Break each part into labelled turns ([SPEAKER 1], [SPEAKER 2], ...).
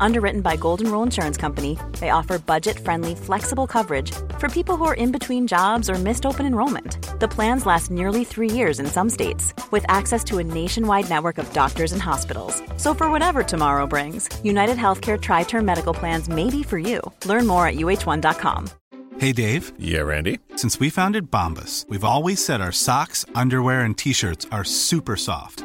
[SPEAKER 1] Underwritten by Golden Rule Insurance Company, they offer budget friendly, flexible coverage for people who are in between jobs or missed open enrollment. The plans last nearly three years in some states, with access to a nationwide network of doctors and hospitals. So, for whatever tomorrow brings, United Healthcare Tri Term Medical Plans may be for you. Learn more at uh1.com.
[SPEAKER 2] Hey, Dave.
[SPEAKER 3] Yeah, Randy.
[SPEAKER 2] Since we founded Bombus, we've always said our socks, underwear, and t shirts are super soft.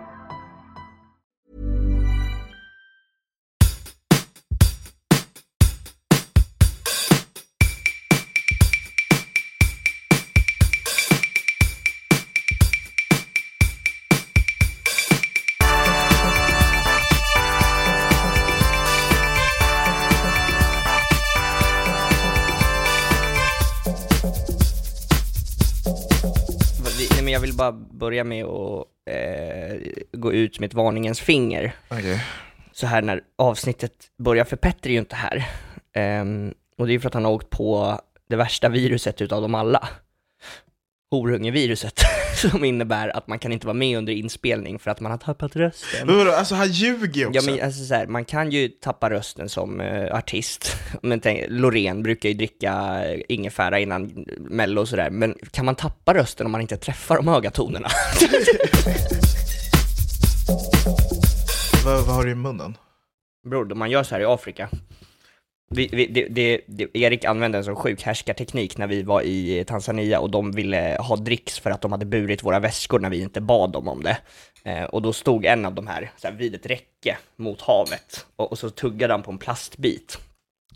[SPEAKER 4] Vill bara börja med att eh, gå ut med ett varningens finger.
[SPEAKER 5] Okej.
[SPEAKER 4] Så här när avsnittet börjar, för Petter är ju inte här. Ehm, och det är för att han har åkt på det värsta viruset utav dem alla. Horungeviruset, som innebär att man kan inte vara med under inspelning för att man har tappat rösten.
[SPEAKER 5] Men vadå, alltså han ljuger ju också.
[SPEAKER 4] Ja men alltså så här, man kan ju tappa rösten som eh, artist. Men tänk, Loreen brukar ju dricka ingefära innan mello och sådär, men kan man tappa rösten om man inte träffar de höga tonerna?
[SPEAKER 5] vad, vad har du i munnen?
[SPEAKER 4] Bror, man gör så här i Afrika. Vi, vi, det, det, det, Erik använde en sån sjuk härskarteknik när vi var i Tanzania och de ville ha dricks för att de hade burit våra väskor när vi inte bad dem om det. Eh, och då stod en av de här, så här vid ett räcke mot havet och, och så tuggade han på en plastbit.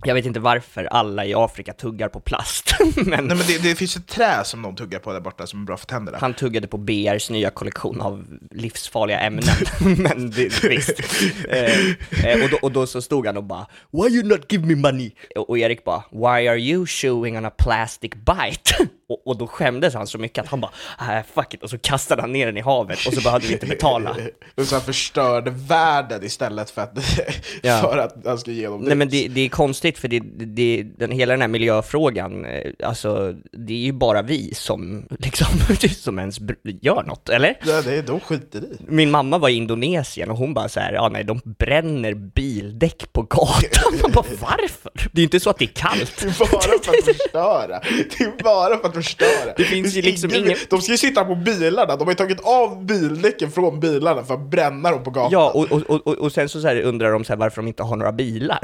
[SPEAKER 4] Jag vet inte varför alla i Afrika tuggar på plast, men
[SPEAKER 5] Nej men det, det finns ett trä som de tuggar på där borta som är bra för tänderna.
[SPEAKER 4] han tuggade på BRs nya kollektion av livsfarliga ämnen. Men det, visst. Eh, eh, och, då, och då så stod han och bara “Why you not give me money?” och, och Erik bara “Why are you chewing on a plastic bite?” Och, och då skämdes han så mycket att han bara ah, “Fuck it” och så kastade han ner den i havet och så behövde vi inte betala.
[SPEAKER 5] Och så han förstörde världen istället för att,
[SPEAKER 4] Ja.
[SPEAKER 5] för att han ska ge dem
[SPEAKER 4] Nej men det, det är konstigt för det, det, den, hela den här miljöfrågan, eh, alltså det är ju bara vi som liksom, som ens gör något, eller?
[SPEAKER 5] Ja, det de skiter i.
[SPEAKER 4] Min mamma var i Indonesien och hon bara så här, ja nej, de bränner bildäck på gatan. Man bara, varför? Det är inte så att det är kallt.
[SPEAKER 5] Det är bara för att förstöra. Det är bara för att förstöra.
[SPEAKER 4] Det finns ju liksom
[SPEAKER 5] ingen...
[SPEAKER 4] ingen-
[SPEAKER 5] De ska ju sitta på bilarna, de har ju tagit av bildäcken från bilarna för att bränna dem på gatan.
[SPEAKER 4] Ja, och, och, och, och sen så, så undrar de så varför de inte har några bilar.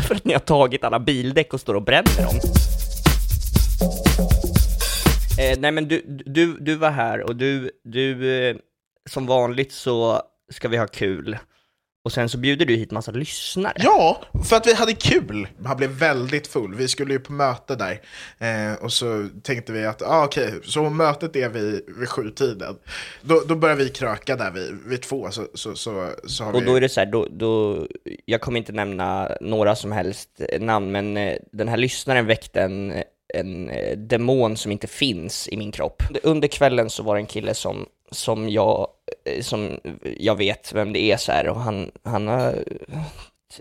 [SPEAKER 4] för att ni har tagit alla bildäck och står och bränner dem. Eh, nej men du, du, du var här och du, du, eh, som vanligt så ska vi ha kul. Och sen så bjuder du hit massa lyssnare.
[SPEAKER 5] Ja, för att vi hade kul. Han blev väldigt full. Vi skulle ju på möte där. Eh, och så tänkte vi att, ah, okej, så mötet är vi vid sjutiden. Då, då börjar vi kröka där vid, vid två. Så, så, så, så har
[SPEAKER 4] Och
[SPEAKER 5] vi...
[SPEAKER 4] då är det så här, då, då, jag kommer inte nämna några som helst namn, men eh, den här lyssnaren väckte en, en eh, demon som inte finns i min kropp. Under kvällen så var det en kille som, som, jag, eh, som jag vet vem det är så här, och han, han har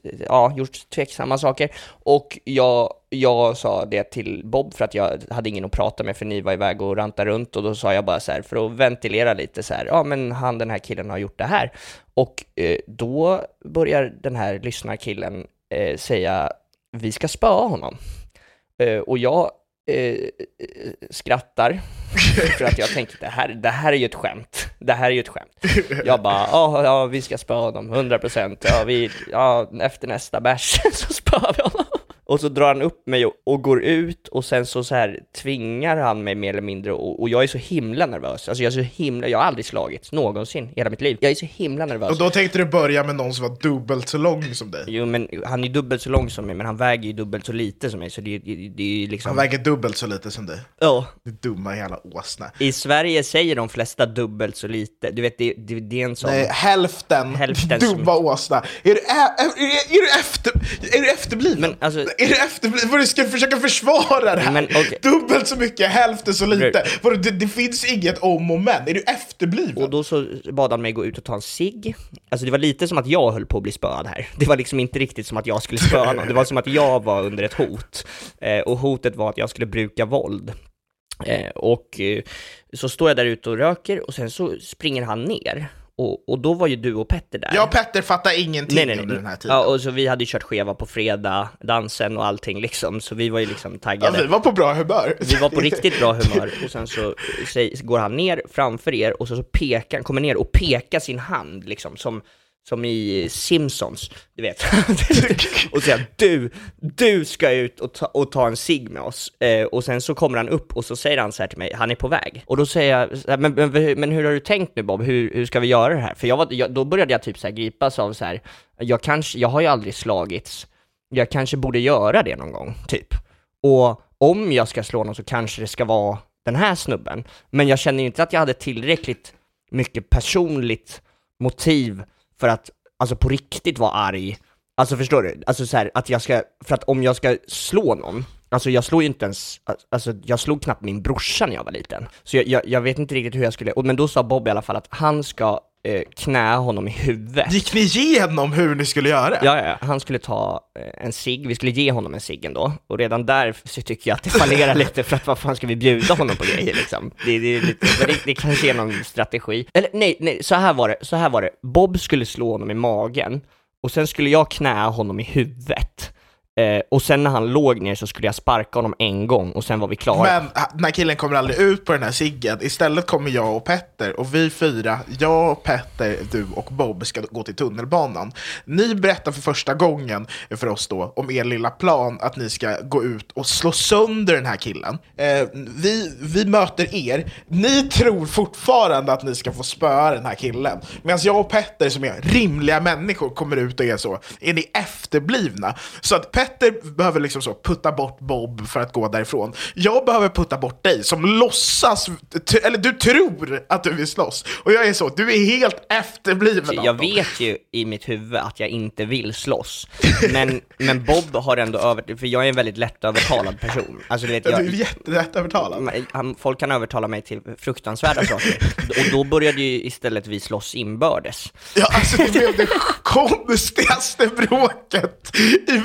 [SPEAKER 4] ja, gjort tveksamma saker. Och jag, jag sa det till Bob för att jag hade ingen att prata med för ni var iväg och rantade runt och då sa jag bara så här för att ventilera lite så här, ja men han den här killen har gjort det här. Och eh, då börjar den här lyssnarkillen eh, säga vi ska spöa honom. Eh, och jag eh, skrattar, för att jag tänker det här, det här är ju ett skämt. Det här är ju ett skämt. Jag bara, ja, ja vi ska spöa honom, 100%. Ja, vi, ja, efter nästa bärs så spöar vi honom. Och så drar han upp mig och, och går ut och sen så, så här tvingar han mig mer eller mindre och, och jag är så himla nervös. Alltså jag är så himla, jag har aldrig slagits någonsin i hela mitt liv. Jag är så himla nervös.
[SPEAKER 5] Och då tänkte du börja med någon som var dubbelt så lång som dig?
[SPEAKER 4] Jo men han är dubbelt så lång som mig, men han väger ju dubbelt så lite som mig, så det, det, det är liksom...
[SPEAKER 5] Han väger dubbelt så lite som dig.
[SPEAKER 4] Ja.
[SPEAKER 5] Du dumma jävla åsna.
[SPEAKER 4] I Sverige säger de flesta dubbelt så lite, du vet det, det, det är en sån...
[SPEAKER 5] Nej, hälften,
[SPEAKER 4] Hälften som-
[SPEAKER 5] dumma åsna. Är du, är, är, är du, efter, är du efterbliven?
[SPEAKER 4] Men alltså-
[SPEAKER 5] Är du efterbliven? Vad du ska försöka försvara det här?
[SPEAKER 4] Men, okej.
[SPEAKER 5] Dubbelt så mycket, hälften så lite. Vadå, det, det finns inget om och men. Är du efterbliven?
[SPEAKER 4] Och då så bad han mig gå ut och ta en cigg. Alltså det var lite som att jag höll på att bli spöad här. Det var liksom inte riktigt som att jag skulle spöa någon. Det var som att jag var under ett hot. Eh, och hotet var att jag skulle bruka våld. Eh, och eh, så står jag där ute och röker och sen så springer han ner. Och, och då var ju du och Petter där.
[SPEAKER 5] Jag och Petter fattar ingenting under den här tiden.
[SPEAKER 4] Ja, och så vi hade ju kört skeva på fredag, dansen och allting liksom, så vi var ju liksom
[SPEAKER 5] Ja,
[SPEAKER 4] taggade.
[SPEAKER 5] vi var på bra humör.
[SPEAKER 4] Vi var på riktigt bra humör och sen så säg- går han ner framför er och så, så pekar, kommer ner och pekar sin hand liksom som, som i Simpsons, du vet. och säger du, du ska ut och ta, och ta en cigg med oss. Eh, och sen så kommer han upp och så säger han så här till mig, han är på väg. Och då säger jag, men, men, men hur har du tänkt nu Bob, hur, hur ska vi göra det här? För jag var, jag, då började jag typ så här gripas av så här, jag kanske, jag har ju aldrig slagits, jag kanske borde göra det någon gång, typ. Och om jag ska slå någon så kanske det ska vara den här snubben. Men jag känner ju inte att jag hade tillräckligt mycket personligt motiv för att, alltså på riktigt vara arg. Alltså förstår du? Alltså så här, att jag ska, för att om jag ska slå någon, alltså jag slår ju inte ens, alltså jag slog knappt min brorsa när jag var liten. Så jag, jag, jag vet inte riktigt hur jag skulle, men då sa Bob i alla fall att han ska eh, knä honom i huvudet.
[SPEAKER 5] Gick ni igenom hur ni skulle göra?
[SPEAKER 4] Ja, ja, han skulle ta eh, en cigg, vi skulle ge honom en cigg ändå, och redan där så tycker jag att det fallerar lite för att vad fan ska vi bjuda honom på grejer liksom? Det, det, lite, det, det kanske är någon strategi. Eller nej, nej, så här var det, så här var det. Bob skulle slå honom i magen, och sen skulle jag knä honom i huvudet. Eh, och sen när han låg ner så skulle jag sparka honom en gång och sen var vi klara.
[SPEAKER 5] Men ah, den här killen kommer aldrig ut på den här ciggen. Istället kommer jag och Petter, och vi fyra, jag, Petter, du och Bob ska gå till tunnelbanan. Ni berättar för första gången för oss då om er lilla plan att ni ska gå ut och slå sönder den här killen. Eh, vi, vi möter er, ni tror fortfarande att ni ska få spöa den här killen. Medan jag och Petter som är rimliga människor kommer ut och är så, är ni efterblivna? Så att Petter behöver liksom så putta bort Bob för att gå därifrån. Jag behöver putta bort dig som låtsas, eller du tror att du vill slåss. Och jag är så, du är helt efterbliven
[SPEAKER 4] Jag
[SPEAKER 5] Anton.
[SPEAKER 4] vet ju i mitt huvud att jag inte vill slåss, men, men Bob har ändå över, för jag är en väldigt lättövertalad person. Alltså du vet,
[SPEAKER 5] Ja,
[SPEAKER 4] jag,
[SPEAKER 5] Du är jättelätt övertalad.
[SPEAKER 4] Men han, folk kan övertala mig till fruktansvärda saker, och då började ju istället vi slåss inbördes.
[SPEAKER 5] Ja, alltså det blev det konstigaste bråket i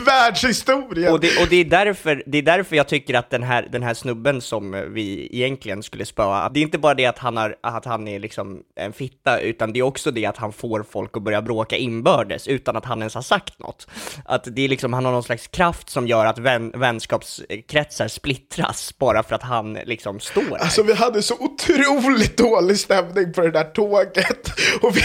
[SPEAKER 5] världshistorien.
[SPEAKER 4] Och det, och det, är därför, det är därför jag tycker att den här, den här snubben som vi egentligen skulle spöa, det är inte bara det att han, har, att han är liksom en fitta, utan det är också det att han får folk att börja bråka inbördes utan att han ens har sagt något. Att det är liksom, han har någon slags kraft som gör att vän, vänskapskretsar splittras bara för att han liksom står där.
[SPEAKER 5] Alltså vi hade så otroligt dålig stämning på det där tåget. Och vi,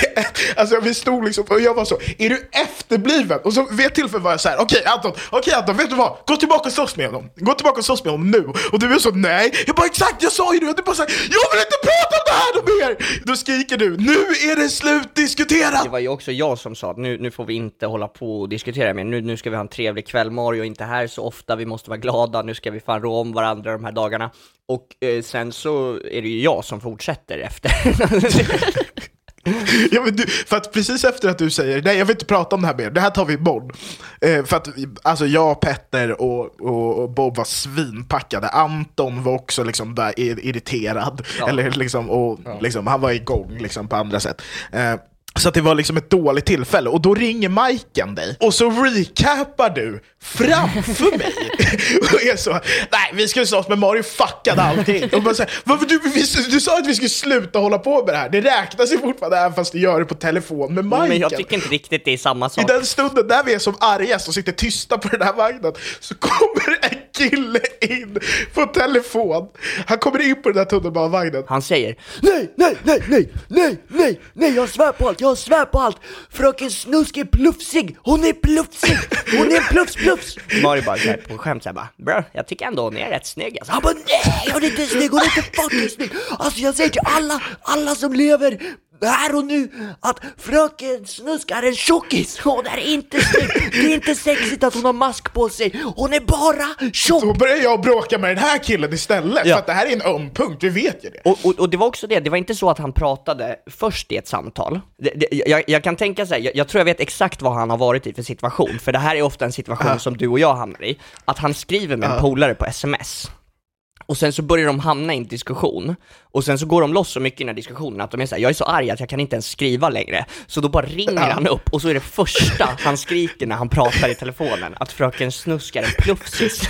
[SPEAKER 5] alltså vi stod liksom, och jag var så, är du efterbliven? Och så vid ett tillfälle var jag så här, okej Anton, okej Anton, vet du vad? Gå tillbaka och slåss med honom. Gå tillbaka och slåss med honom nu. Och du är så, nej. Jag bara, exakt, jag sa ju det. Och du bara så här, jag vill inte prata om det här mer. Då skriker du, nu är det slutdiskuterat.
[SPEAKER 4] Det var ju också jag som sa att nu, nu får vi inte hålla på och diskutera mer, nu, nu ska vi ha en trevlig kväll, Mario är inte här så ofta, vi måste vara glada, nu ska vi fan rå om varandra de här dagarna. Och eh, sen så är det ju jag som fortsätter efter.
[SPEAKER 5] Ja, men du, för att precis efter att du säger nej jag vill inte prata om det här mer, det här tar vi imorgon. Eh, för att alltså, jag, Petter och, och, och Bob var svinpackade. Anton var också liksom där ir- irriterad.
[SPEAKER 4] Ja.
[SPEAKER 5] Eller liksom, och, liksom, han var igång liksom, på andra sätt. Eh, Så att det var liksom ett dåligt tillfälle. Och då ringer Majken dig och så recapar du framför mig. och är så, nej vi skulle slåss men Mario fuckade allting. Och bara så här, Varför du, vi, du sa att vi skulle sluta hålla på med det här. Det räknas ju fortfarande även fast du gör det på telefon med Majken.
[SPEAKER 4] Men jag tycker inte riktigt det är samma
[SPEAKER 5] I
[SPEAKER 4] sak.
[SPEAKER 5] den stunden när vi är som argast och sitter tysta på den här vagnen så kommer en kille in på telefon. Han kommer in på den här tunnelbanevagnen.
[SPEAKER 4] Han säger
[SPEAKER 6] Nej, nej, nej, nej, nej, nej, nej, jag svär på allt, jag svär på allt! Fröken Snusk är plufsig, hon är plufsig, hon är plufs, plufs!
[SPEAKER 4] Mario bara så här, på skämt såhär bara Bro, jag tycker ändå hon är rätt snygg alltså.
[SPEAKER 6] Han bara nej, hon är inte snygg, hon är inte fucking snygg! Alltså jag säger till alla, alla som lever här och nu att fröken Snusk är en tjockis, hon är inte snygg! Det är inte sexigt att hon har mask på sig, hon är bara
[SPEAKER 5] Då
[SPEAKER 6] tjock!
[SPEAKER 5] börjar jag bråka med den här killen istället,
[SPEAKER 4] Ja.
[SPEAKER 5] för att det här är en öm punkt, vi vet ju det.
[SPEAKER 4] Och, och, och det var också det, det var inte så att han pratade först i ett samtal. Det, det, jag, jag kan tänka sig, jag, jag tror jag vet exakt vad han har varit i för situation, för det här är ofta en situation som du och jag hamnar i, att han skriver med en polare på sms. Och sen så börjar de hamna i en diskussion, och sen så går de loss så mycket i den här diskussionen att de är såhär, jag är så arg att jag kan inte ens skriva längre. Så då bara ringer han upp, och så är det första han skriker när han pratar i telefonen, att fröken Snusk är en plufsis.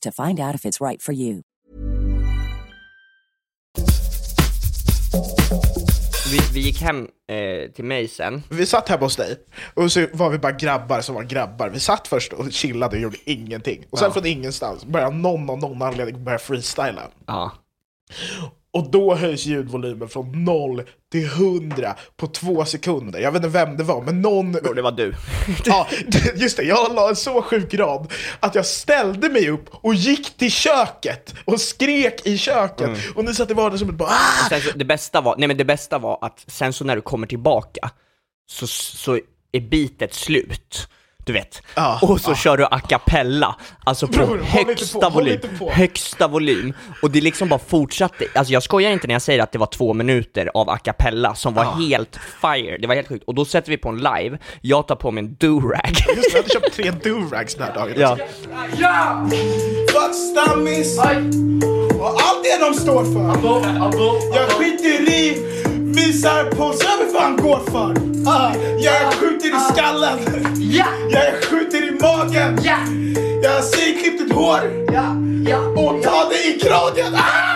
[SPEAKER 7] to find out if it's right for you.
[SPEAKER 4] Vi, vi gick hem eh, till mig sen,
[SPEAKER 5] Vi satt hemma hos dig, och så var vi bara grabbar som var grabbar. Vi satt först och chillade och gjorde ingenting. Och sen från ingenstans började någon av någon anledning börja freestyla.
[SPEAKER 4] ja.
[SPEAKER 5] Och då höjs ljudvolymen från 0 till 100 på två sekunder. Jag vet inte vem det var, men någon...
[SPEAKER 4] Och det var du.
[SPEAKER 5] Ja, just det. Jag la en så sjuk rad att jag ställde mig upp och gick till köket och skrek i köket. Och ni satt i vardagsrummet och bara ah!
[SPEAKER 4] Så, det bästa var, nej men det bästa var att sen så när du kommer tillbaka så, så är bitet slut. Du vet.
[SPEAKER 5] Ja,
[SPEAKER 4] och så kör du a cappella, alltså på
[SPEAKER 5] Bror,
[SPEAKER 4] högsta
[SPEAKER 5] på,
[SPEAKER 4] volym. Högsta volym. Och det liksom bara fortsatte. Alltså jag skojar inte när jag säger att det var två minuter av a cappella som var helt fire. Det var helt sjukt. Och då sätter vi på en live, jag tar på mig en do-rag.
[SPEAKER 5] Just det, jag hade köpt tre durags den här dagen.
[SPEAKER 4] ja.
[SPEAKER 8] Ja! Fuck stammis! Och allt det de står för. Jag skiter i, visar på vet vad han går för. Ah, jag skjuter i skallen. Jag skjuter i magen. Jag säger klipp ditt hår. Och ta dig i kragen. Ah!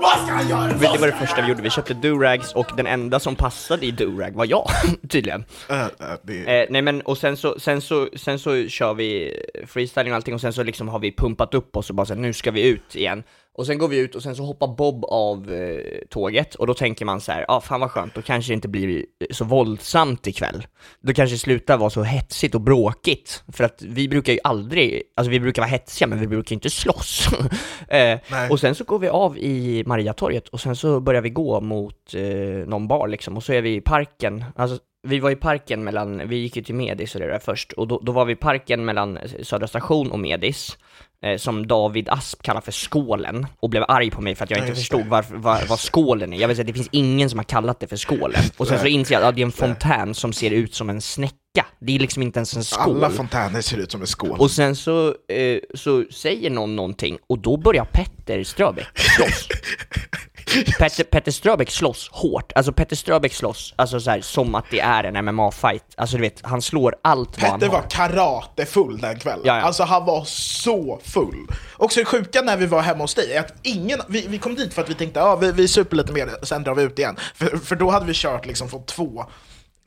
[SPEAKER 8] Vad ska göra?
[SPEAKER 4] Det var det första vi gjorde, vi köpte do-rags och den enda som passade i do-rag var jag, tydligen.
[SPEAKER 5] Äh, äh, det...
[SPEAKER 4] Eh, nej men och sen så, sen, så, sen så kör vi freestyling och allting och sen så liksom har vi pumpat upp oss och bara så här, nu ska vi ut igen. Och sen går vi ut och sen så hoppar Bob av eh, tåget och då tänker man så här, ja ah, fan vad skönt, då kanske det inte blir så våldsamt ikväll. Då kanske det slutar vara så hetsigt och bråkigt. För att vi brukar ju aldrig, alltså vi brukar vara hetsiga men vi brukar inte slåss. eh, och sen så går vi av i Mariatorget och sen så börjar vi gå mot eh, någon bar liksom och så är vi i parken, alltså vi var i parken mellan, vi gick ju till Medis och det där först, och då, då var vi i parken mellan Södra station och Medis, eh, som David Asp kallar för skålen, och blev arg på mig för att jag
[SPEAKER 5] Ja,
[SPEAKER 4] inte
[SPEAKER 5] just
[SPEAKER 4] förstod varför, vad, vad skålen är. Jag vill säga, det finns ingen som har kallat det för skålen. Och sen så inser jag att det är en fontän som ser ut som en snäcka, det är liksom inte ens en skål.
[SPEAKER 5] Alla fontäner ser ut som en skål.
[SPEAKER 4] Och sen så, eh, så säger någon någonting, och då börjar Petter Ströbeck slåss. Petter, Petter Ströbeck slåss hårt, alltså Petter Ströbeck slåss, alltså så här, som att det är en MMA-fight. Alltså du vet, han slår allt vad han
[SPEAKER 5] Petter var karatefull den kvällen.
[SPEAKER 4] Ja, ja.
[SPEAKER 5] Alltså han var så full. Och så det sjuka när vi var hemma hos dig är att ingen, vi, vi kom dit för att vi tänkte ja vi, vi super lite mer, sen drar vi ut igen. För, för då hade vi kört liksom från två,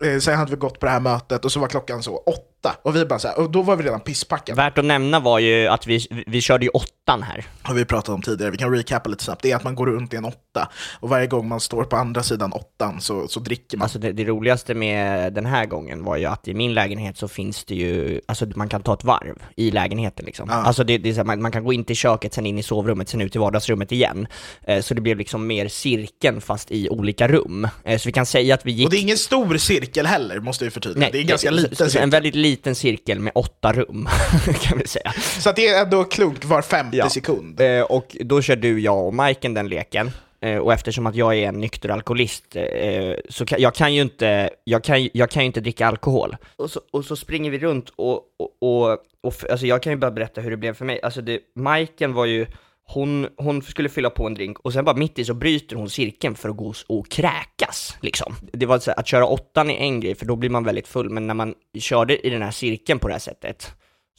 [SPEAKER 5] eh, sen hade vi gått på det här mötet och så var klockan så åtta. Och vi bara så här, och då var vi redan pisspackade.
[SPEAKER 4] Värt att nämna var ju att vi, vi körde ju åttan här.
[SPEAKER 5] har vi pratat om tidigare, vi kan recapa lite snabbt, det är att man går runt i en åtta och varje gång man står på andra sidan åttan så, så dricker man.
[SPEAKER 4] Alltså det, det roligaste med den här gången var ju att i min lägenhet så finns det ju, alltså man kan ta ett varv i lägenheten liksom. Alltså det, det är så här, man, man kan gå in till köket, sen in i sovrummet, sen ut i vardagsrummet igen. Eh, så det blev liksom mer cirkeln fast i olika rum. Eh, så vi kan säga att vi gick...
[SPEAKER 5] Och det är ingen stor cirkel heller, måste vi förtydliga. det är en ganska liten cirkel.
[SPEAKER 4] En väldigt liten cirkel med åtta rum, kan vi säga.
[SPEAKER 5] Så att det är ändå klunk var femte
[SPEAKER 4] Ja.
[SPEAKER 5] sekund.
[SPEAKER 4] Eh, och då kör du, jag och Majken den leken. Eh, och eftersom att jag är en nykter alkoholist eh, så kan, jag kan ju inte, jag kan, jag kan ju inte dricka alkohol. Och så, och så springer vi runt och, och, och, och alltså jag kan ju bara berätta hur det blev för mig. Alltså det, Majken var ju, hon, hon skulle fylla på en drink och sen bara mitt i så bryter hon cirkeln för att gå och- kräkas liksom. Det var så här, att köra åttan är en grej för då blir man väldigt full, men när man körde i den här cirkeln på det här sättet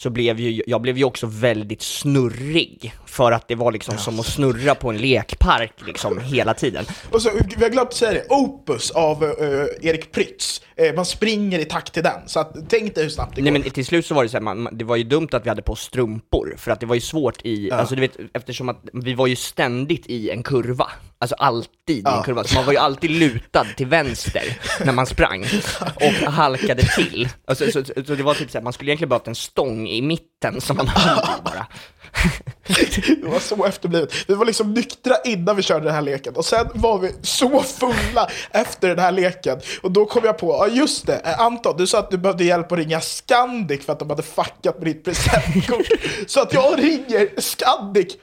[SPEAKER 4] så blev ju, jag blev ju också väldigt snurrig, för att det var liksom som att snurra på en lekpark liksom hela tiden.
[SPEAKER 5] Och så, vi har glömt säga det, Opus av eh, Erik Prytz. Eh, man springer i takt till den, så att, tänk dig hur snabbt det
[SPEAKER 4] Nej
[SPEAKER 5] går.
[SPEAKER 4] men till slut så var det så här, man, det var ju dumt att vi hade på strumpor, för att det var ju svårt i, alltså du vet, eftersom att vi var ju ständigt i en kurva, alltså alltid i en kurva, så man var ju alltid lutad till vänster när man sprang, och halkade till. Alltså, så, så, så det var typ så här, man skulle egentligen behövt en stång i mitten som man höll i bara.
[SPEAKER 5] Det var så efterblivet. Vi var liksom nyktra innan vi körde den här leken och sen var vi så fulla efter den här leken. Och då kom jag på, ja just det, eh, Anton, du sa att du behövde hjälp att ringa Scandic för att de hade fuckat med ditt presentkort. så att jag ringer Scandic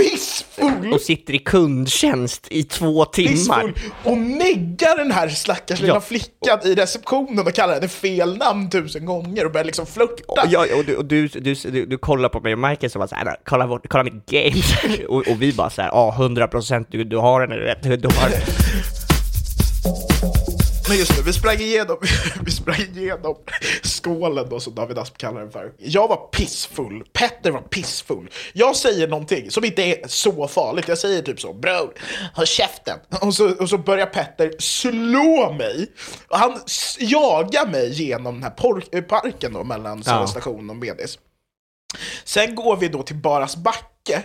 [SPEAKER 5] pissfull!
[SPEAKER 4] Och sitter i kundtjänst i två timmar.
[SPEAKER 5] Pissfull och neggar den här stackars lilla
[SPEAKER 4] Ja.
[SPEAKER 5] flickan i receptionen och kallar henne fel namn tusen gånger och börjar liksom flörta.
[SPEAKER 4] Jag, och, du, och du, du, du, du kollar på mig och Michael som var såhär, kolla, vårt- kolla mitt game, och, och vi bara såhär, ja 100% du, du har den rätt, du har
[SPEAKER 5] Men just det, vi sprang igenom, vi sprang igenom skålen då som David Asp kallar den för. Jag var pissfull, Petter var pissfull. Jag säger någonting som inte är så farligt, jag säger typ så bro, håll käften. Och så, och så börjar Petter slå mig. Och han jagar mig genom den här eh, parken då mellan
[SPEAKER 4] Ja.
[SPEAKER 5] station och Medis. Sen går vi då till Baras backe.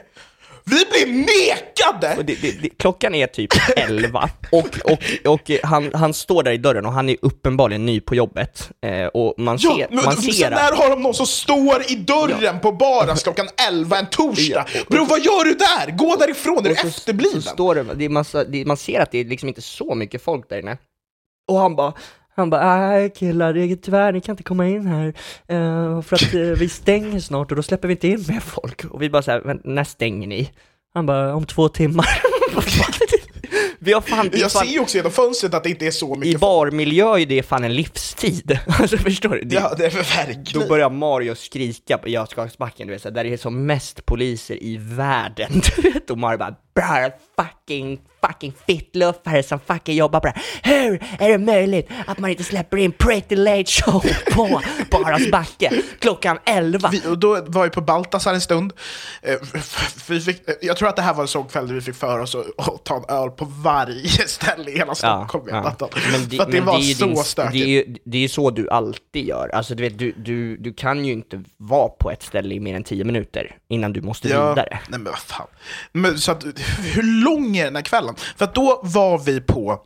[SPEAKER 5] Vi blir nekade!
[SPEAKER 4] Det, det, det, klockan är typ 11 och, och, och han, han står där i dörren och han är uppenbarligen ny på jobbet. Eh, och man
[SPEAKER 5] Ja,
[SPEAKER 4] ser,
[SPEAKER 5] men
[SPEAKER 4] man ser
[SPEAKER 5] när har de någon som står i dörren på Baras klockan 11 en torsdag?
[SPEAKER 4] Ja,
[SPEAKER 5] Bro, vad gör du där? Gå därifrån, är du
[SPEAKER 4] så,
[SPEAKER 5] efterbliven?
[SPEAKER 4] så står det, det massa, man ser att det är liksom inte så mycket folk där inne. Och han bara, han bara, nej killar, det är tyvärr, ni kan inte komma in här, eh, för att eh, vi stänger snart och då släpper vi inte in mer folk. Och vi bara såhär, "Men när stänger ni? Han bara, om två timmar. vi har fan,
[SPEAKER 5] Jag
[SPEAKER 4] fan
[SPEAKER 5] ser ju också genom fönstret att det inte är så
[SPEAKER 4] i
[SPEAKER 5] mycket folk.
[SPEAKER 4] barmiljö är det fan en livstid. Alltså förstår du? Det,
[SPEAKER 5] Ja, det är
[SPEAKER 4] Då
[SPEAKER 5] verkligen.
[SPEAKER 4] börjar Mario skrika på Götgatsbacken, du vet, så här, där det är som mest poliser i världen, du vet, och Mario bara "Brr, fucking, fucking fittluffare som fucking jobbar på det här. Hur är det möjligt att man inte släpper in Pretty Late Show på Baras backe klockan 11?
[SPEAKER 5] Vi, och då var vi på Baltasar en stund. Eh, Vi fick, eh, jag tror att det här var en sån kväll där vi fick för oss att, ta en öl på varje ställe i hela Stockholm. vet Anton.
[SPEAKER 4] Men det,
[SPEAKER 5] för att det
[SPEAKER 4] men
[SPEAKER 5] var
[SPEAKER 4] ju
[SPEAKER 5] så
[SPEAKER 4] din-
[SPEAKER 5] stökigt.
[SPEAKER 4] Det är ju det är ju så du alltid gör. Alltså du vet, du, du, du kan ju inte vara på ett ställe i mer än 10 minuter innan du måste vidare.
[SPEAKER 5] Nej men vad fan. Men, så att, hur lång är den här kvällen? För att då var vi på,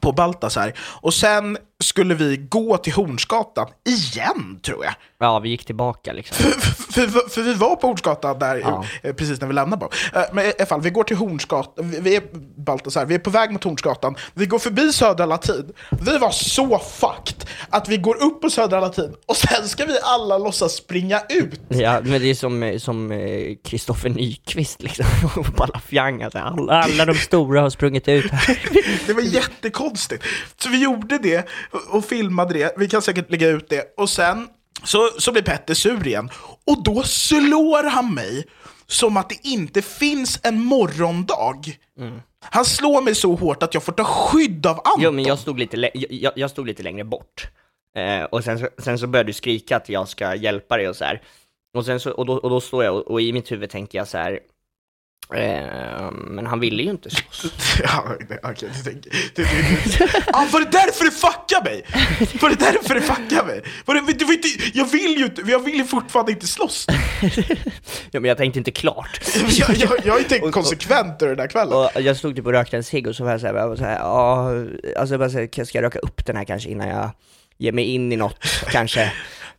[SPEAKER 5] på Baltasar och sen skulle vi gå till Hornsgatan igen tror jag.
[SPEAKER 4] Ja, vi gick tillbaka liksom.
[SPEAKER 5] För, för, för vi var på Hornsgatan där
[SPEAKER 4] Ja.
[SPEAKER 5] eh, precis när vi lämnade bara. Eh, Men i alla fall, vi går till Hornsgatan, vi, vi är Baltasar, vi är på väg mot Hornsgatan, vi går förbi Södra Latin. Vi var så fucked att vi går upp på Södra Latin och sen ska vi alla låtsas springa ut.
[SPEAKER 4] Ja, men det är som, som eh, Kristoffer Nyqvist liksom, på alla fjangar, alla, alla de stora har sprungit ut här.
[SPEAKER 5] Det var jättekonstigt. Så vi gjorde det och- och filmade det. Vi kan säkert lägga ut det. Och sen så, så blir Petter sur igen. Och då slår han mig som att det inte finns en morgondag. Han slår mig så hårt att jag får ta skydd av Anton.
[SPEAKER 4] Jo, men jag stod lite, jag, jag stod lite längre bort. Eh, och sen så, sen så började du skrika att jag ska hjälpa dig och så här. Och, sen så, och, då, och då står jag och, och i mitt huvud tänker jag så här. Eh, men han ville ju inte slåss.
[SPEAKER 5] Ja, okej, du tänker... Du, du, du. Ah, var det därför du fuckade mig? Var det därför du fuckade mig? Var det, var inte, jag vill ju inte, jag vill ju fortfarande inte slåss.
[SPEAKER 4] ja, men jag tänkte inte klart.
[SPEAKER 5] Jag, jag, jag har ju tänkt konsekvent den där kvällen.
[SPEAKER 4] Och jag stod typ och rökte en cigg och så var jag såhär, jag var alltså jag bara så här, ska jag röka upp den här kanske innan jag ger mig in i något kanske?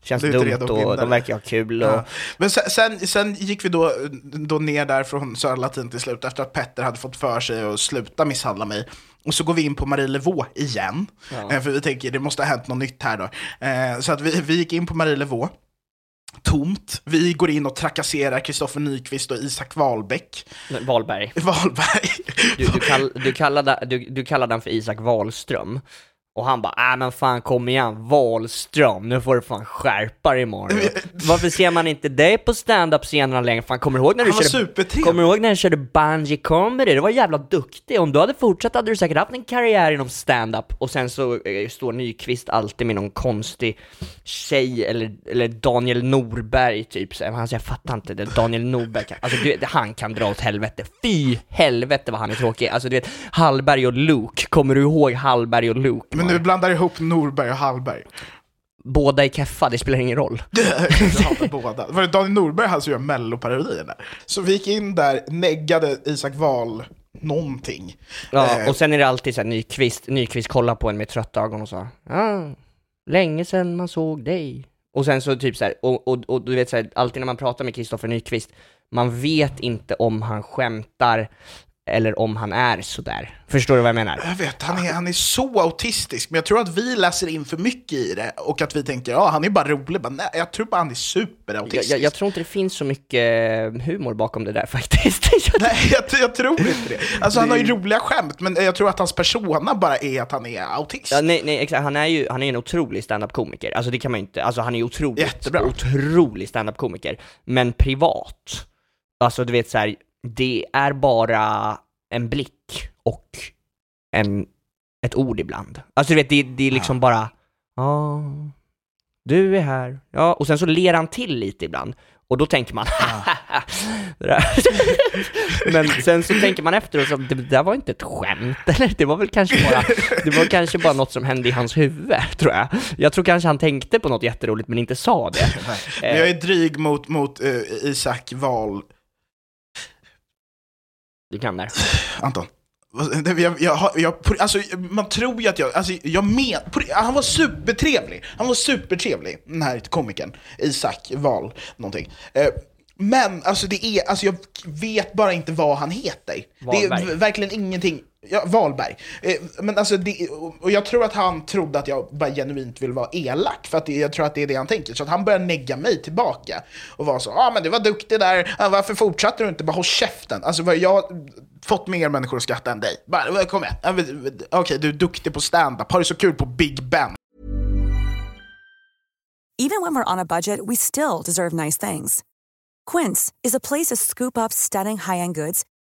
[SPEAKER 4] Känns dumt och de verkar ha kul och...
[SPEAKER 5] Ja. Men sen, sen, sen gick vi då, då ner där från Södra Latin till slut efter att Petter hade fått för sig att sluta misshandla mig. Och så går vi in på Marielevå igen, Eh, för vi tänker det måste ha hänt något nytt här då. Eh, så att vi, vi gick in på Marielevå, tomt. Vi går in och trakasserar Kristoffer Nyqvist och Isak Wahlbeck.
[SPEAKER 4] Wahlberg.
[SPEAKER 5] Wahlberg.
[SPEAKER 4] Du, du, kall, du, kallade, du, du kallade han för Isak Wahlström. Och han bara, äh men fan kom igen, Wahlström, nu får du fan skärpa dig imorgon. Varför ser man inte dig på stand-up-scenerna längre? Fan kommer du ihåg när du
[SPEAKER 5] Han
[SPEAKER 4] körde... Kommer du ihåg när du körde bungee comedy? Du var jävla duktig. Om du hade fortsatt hade du säkert haft en karriär inom stand-up. Och sen så eh, står Nyqvist alltid med någon konstig tjej, eller, eller Daniel Norberg typ. Så, säger, jag fattar inte, det Daniel Norberg kan, alltså du, vet, han kan dra åt helvete. Fy helvete vad han är tråkig. Alltså du vet, Hallberg och Luke, kommer du ihåg Hallberg och Luke?
[SPEAKER 5] Men du blandar ihop Norberg och Hallberg.
[SPEAKER 4] Båda är keffa, det spelar ingen roll.
[SPEAKER 5] Jag hatar båda. Var det Daniel Norberg han som gör melloparodierna? Så vi gick in där, neggade Isak Wahl någonting.
[SPEAKER 4] Ja,
[SPEAKER 5] Eh,
[SPEAKER 4] och sen är det alltid så här, Nyqvist, Nyqvist kollar på en med trötta ögon och sa ja, länge sedan man såg dig. Och sen så typ så här, och, och, och du vet så här, alltid när man pratar med Kristoffer Nyqvist, man vet inte om han skämtar eller om han är sådär. Förstår du vad jag menar?
[SPEAKER 5] Jag vet, han är, han är så autistisk, men jag tror att vi läser in för mycket i det och att vi tänker ja, han är bara rolig. Men nej, jag tror bara han är
[SPEAKER 4] Jag,
[SPEAKER 5] superautistisk.
[SPEAKER 4] jag, jag tror inte det finns så mycket humor bakom det där faktiskt.
[SPEAKER 5] Nej, jag, jag tror inte det. Alltså han har ju roliga skämt, men jag tror att hans persona bara är att han är autist.
[SPEAKER 4] Ja, nej, nej, exakt. Han är ju han är en otrolig standup-komiker. Alltså det kan man ju inte, alltså han är ju otroligt,
[SPEAKER 5] Jättebra.
[SPEAKER 4] otrolig standup-komiker. Men privat, alltså du vet så här, det är bara en blick och en, ett ord ibland. Alltså du vet, det, det är liksom bara, ja, du är här, ja, och sen så ler han till lite ibland. Och då tänker man, där. Men sen så tänker man efter och så, det där var inte ett skämt, eller? Det var väl kanske bara, det var kanske bara något som hände i hans huvud, tror jag. Jag tror kanske han tänkte på något jätteroligt men inte sa det.
[SPEAKER 5] Men jag är dryg mot, mot eh, Isak Wahl.
[SPEAKER 4] Du kan där.
[SPEAKER 5] Anton. Jag, jag, jag, alltså, man tror ju att jag, alltså, jag men, han var supertrevlig. Han var supertrevlig, den här komikern. Isak Wahl, någonting. Eh, men alltså det är, alltså jag vet bara inte vad han heter. Det
[SPEAKER 4] Wahlberg.
[SPEAKER 5] är v- verkligen ingenting. Ja, Wahlberg. Eh, men alltså det, och jag tror att han trodde att jag bara genuint vill vara elak, för att det, jag tror att det är det han tänker. Så att han börjar negga mig tillbaka och vara så, ja ah, men du var duktig där, ah, varför fortsatte du inte? Bara håll käften. Alltså vad jag har fått mer människor att skratta än dig. Bara, kom igen. okej okay, Okej, du är duktig på stand-up. har du så kul på Big Ben?
[SPEAKER 9] Even when we're on a budget, we still deserve nice things. Quince is a place to scoop up stunning high-end goods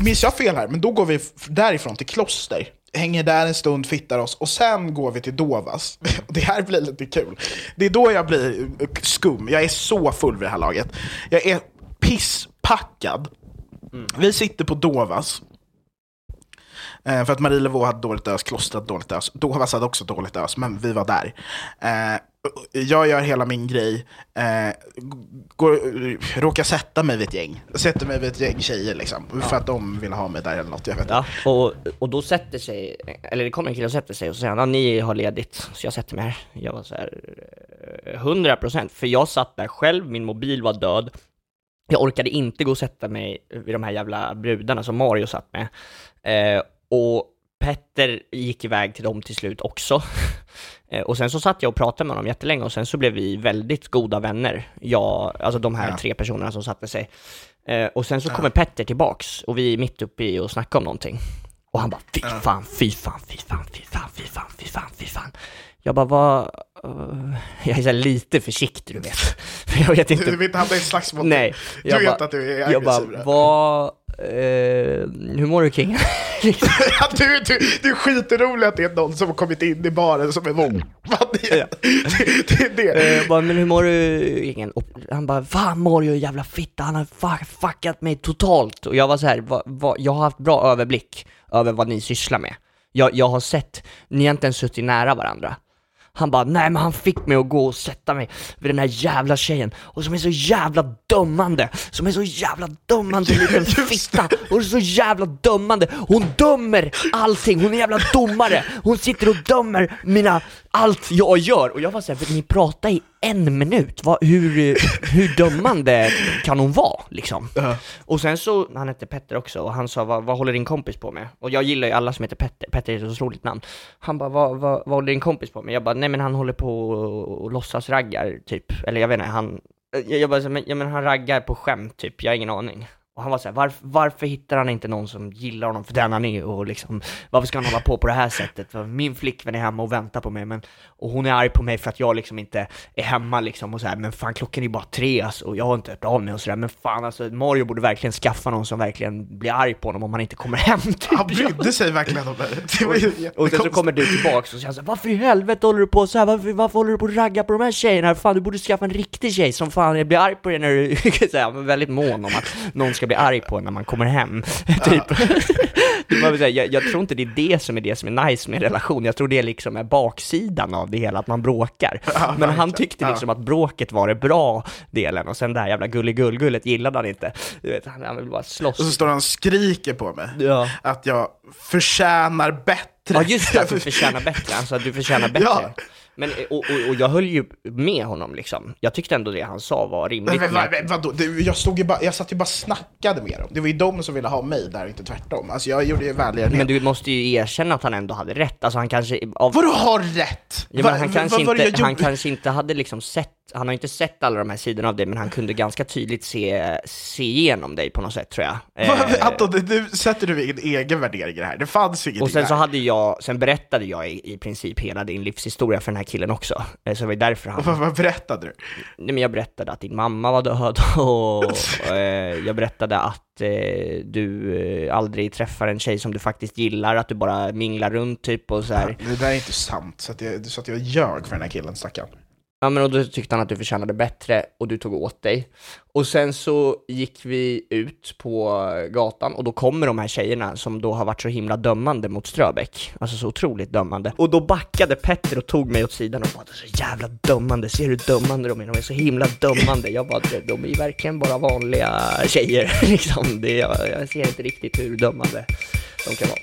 [SPEAKER 5] Minns jag fel här? Men då går vi därifrån till Kloster. Hänger där en stund, fittar oss och sen går vi till Dovas. Det här blir lite kul. Det är då jag blir eh, skum. Jag är så full vid det här laget. Jag är pisspackad. Vi sitter på Dovas. Eh, för att Marielevå hade dåligt ös, Kloster hade dåligt ös. Dovas hade också dåligt ös, men vi var där. Eh, jag gör hela min grej, eh, går, råkar sätta mig vid ett gäng. Sätter mig vid ett gäng tjejer liksom, för att de vill ha mig där eller något, jag vet.
[SPEAKER 4] Ja, och, och då sätter sig, eller det kommer en kille och sätter sig och så säger han, ja, ni har ledigt, så jag sätter mig här. Jag var så här, eh, 100 procent, för jag satt där själv, min mobil var död, jag orkade inte gå och sätta mig vid de här jävla brudarna som Mario satt med. Eh, och Petter gick iväg till dem till slut också. Eh, och sen så satt jag och pratade med honom jättelänge och sen så blev vi väldigt goda vänner. Jag, alltså de här
[SPEAKER 5] Ja.
[SPEAKER 4] tre personerna som satte sig. Eh, och sen så kommer Petter tillbaks och vi är mitt uppe i och snackar om någonting. Och han bara fy fan, fy fan, fy fan, fy fan, fy fan, fy fan, fy fan. Jag bara, vad... eh, jag är så lite försiktig du vet. Jag vet inte.
[SPEAKER 5] Du vill inte hamna i slagsmål?
[SPEAKER 4] Nej.
[SPEAKER 5] Du
[SPEAKER 4] Jag
[SPEAKER 5] vet
[SPEAKER 4] bara-
[SPEAKER 5] att du är
[SPEAKER 4] Jag bara,
[SPEAKER 5] aggressiv.
[SPEAKER 4] vad... Eh, hur mår du King? Liksom.
[SPEAKER 5] Du, du, du är skitrolig att det är någon som har kommit in i baren som är våldfad. Det, det, det är det.
[SPEAKER 4] Eh, Jag bara, men hur mår du Ingen? Och han bara, fan Mario jävla fitta, han har fuck, fuckat mig totalt. Och jag var så här, va, va, jag har haft bra överblick över vad ni sysslar med. Jag, jag har sett, ni har inte ens suttit nära varandra. Han bara, nej men han fick mig att gå och sätta mig vid den här jävla tjejen, och som är så jävla dömande, som är så jävla dömande liten fitta, och så jävla dömande, hon dömer allting, hon är jävla domare, hon sitter och dömer mina, allt jag gör, och jag var såhär, ni pratar i en minut, vad, hur, hur dömande kan hon vara liksom? Och sen så, han hette Petter också, och han sa vad, vad håller din kompis på med? Och jag gillar ju alla som heter Petter, Petter är ett otroligt namn. Han bara, vad, vad, vad håller din kompis på med? Jag bara, nej men han håller på och, och låtsas raggar typ, eller jag vet inte, han, jag, jag bara, så, men, ja, men han raggar på skämt typ, jag har ingen aning. Och han var såhär, varför, varför hittar han inte någon som gillar honom för den han är och liksom, varför ska han hålla på på det här sättet? För min flickvän är hemma och väntar på mig, men, och hon är arg på mig för att jag liksom inte är hemma liksom och så här, men fan klockan är bara tre alltså, och jag har inte hört av mig och sådär, men fan alltså Mario borde verkligen skaffa någon som verkligen blir arg på honom om han inte kommer hem typ.
[SPEAKER 5] Han brydde sig verkligen om det. det var ju
[SPEAKER 4] Och sen så kommer du tillbaks och säger såhär, varför i helvete håller du på så här? Varför, varför håller du på att ragga på de här tjejerna? Fan du borde skaffa en riktig tjej som fan blir arg på dig när du, så här, väldigt mån om att någon ska bli arg på när man kommer hem, typ. Här, jag, jag tror inte det är det som är det som är nice med en relation, jag tror det liksom är baksidan av det hela, att man bråkar. Men han tyckte liksom att bråket var det bra delen, och sen det här jävla gulligullgullet gillade han inte. Du vet, han, han vill bara slåss.
[SPEAKER 5] Och så står han och skriker på mig.
[SPEAKER 4] Ja.
[SPEAKER 5] Att jag förtjänar bättre.
[SPEAKER 4] Ja just det, att du förtjänar bättre, alltså att du förtjänar bättre.
[SPEAKER 5] Ja.
[SPEAKER 4] Men, och, och, och jag höll ju med honom liksom. Jag tyckte ändå det han sa var rimligt.
[SPEAKER 5] Men,
[SPEAKER 4] men-
[SPEAKER 5] vad, vadå? Jag, stod ju bara, jag satt ju bara och snackade med dem. Det var ju de som ville ha mig där, inte tvärtom. Alltså jag gjorde ju välgörenhet.
[SPEAKER 4] men du måste ju erkänna att han ändå hade rätt, alltså han kanske... Av,
[SPEAKER 5] Vadå har rätt?
[SPEAKER 4] Ja, men han,
[SPEAKER 5] va-
[SPEAKER 4] kanske inte, han kanske inte hade liksom sett, han har inte sett alla de här sidorna av dig, men han kunde ganska tydligt se, se igenom dig på något sätt tror jag. Eh,
[SPEAKER 5] Anton, nu sätter du egen egen värdering i det här. Det fanns ingenting
[SPEAKER 4] Och sen så hade jag, sen berättade jag i, i princip hela din livshistoria för den här killen också. Eh, Så det var därför han...
[SPEAKER 5] Vad, vad berättade du?
[SPEAKER 4] Nej men jag berättade att din mamma var död och eh, jag berättade att eh, du eh, aldrig träffar en tjej som du faktiskt gillar, att du bara minglar runt typ och så här.
[SPEAKER 5] Det där är inte sant, så att jag, så att jag ljög för den här killen, stackarn.
[SPEAKER 4] Ja men och då tyckte han att du förtjänade bättre och du tog åt dig. Och sen så gick vi ut på gatan och då kommer de här tjejerna som då har varit så himla dömande mot Ströbeck. Alltså så otroligt dömande. Och då backade Petter och tog mig åt sidan och bara så jävla dömande, ser du hur dömande de är? De är så himla dömande. Jag bara, de- är verkligen bara vanliga tjejer liksom. Det, jag, jag ser inte riktigt hur dömande de kan vara.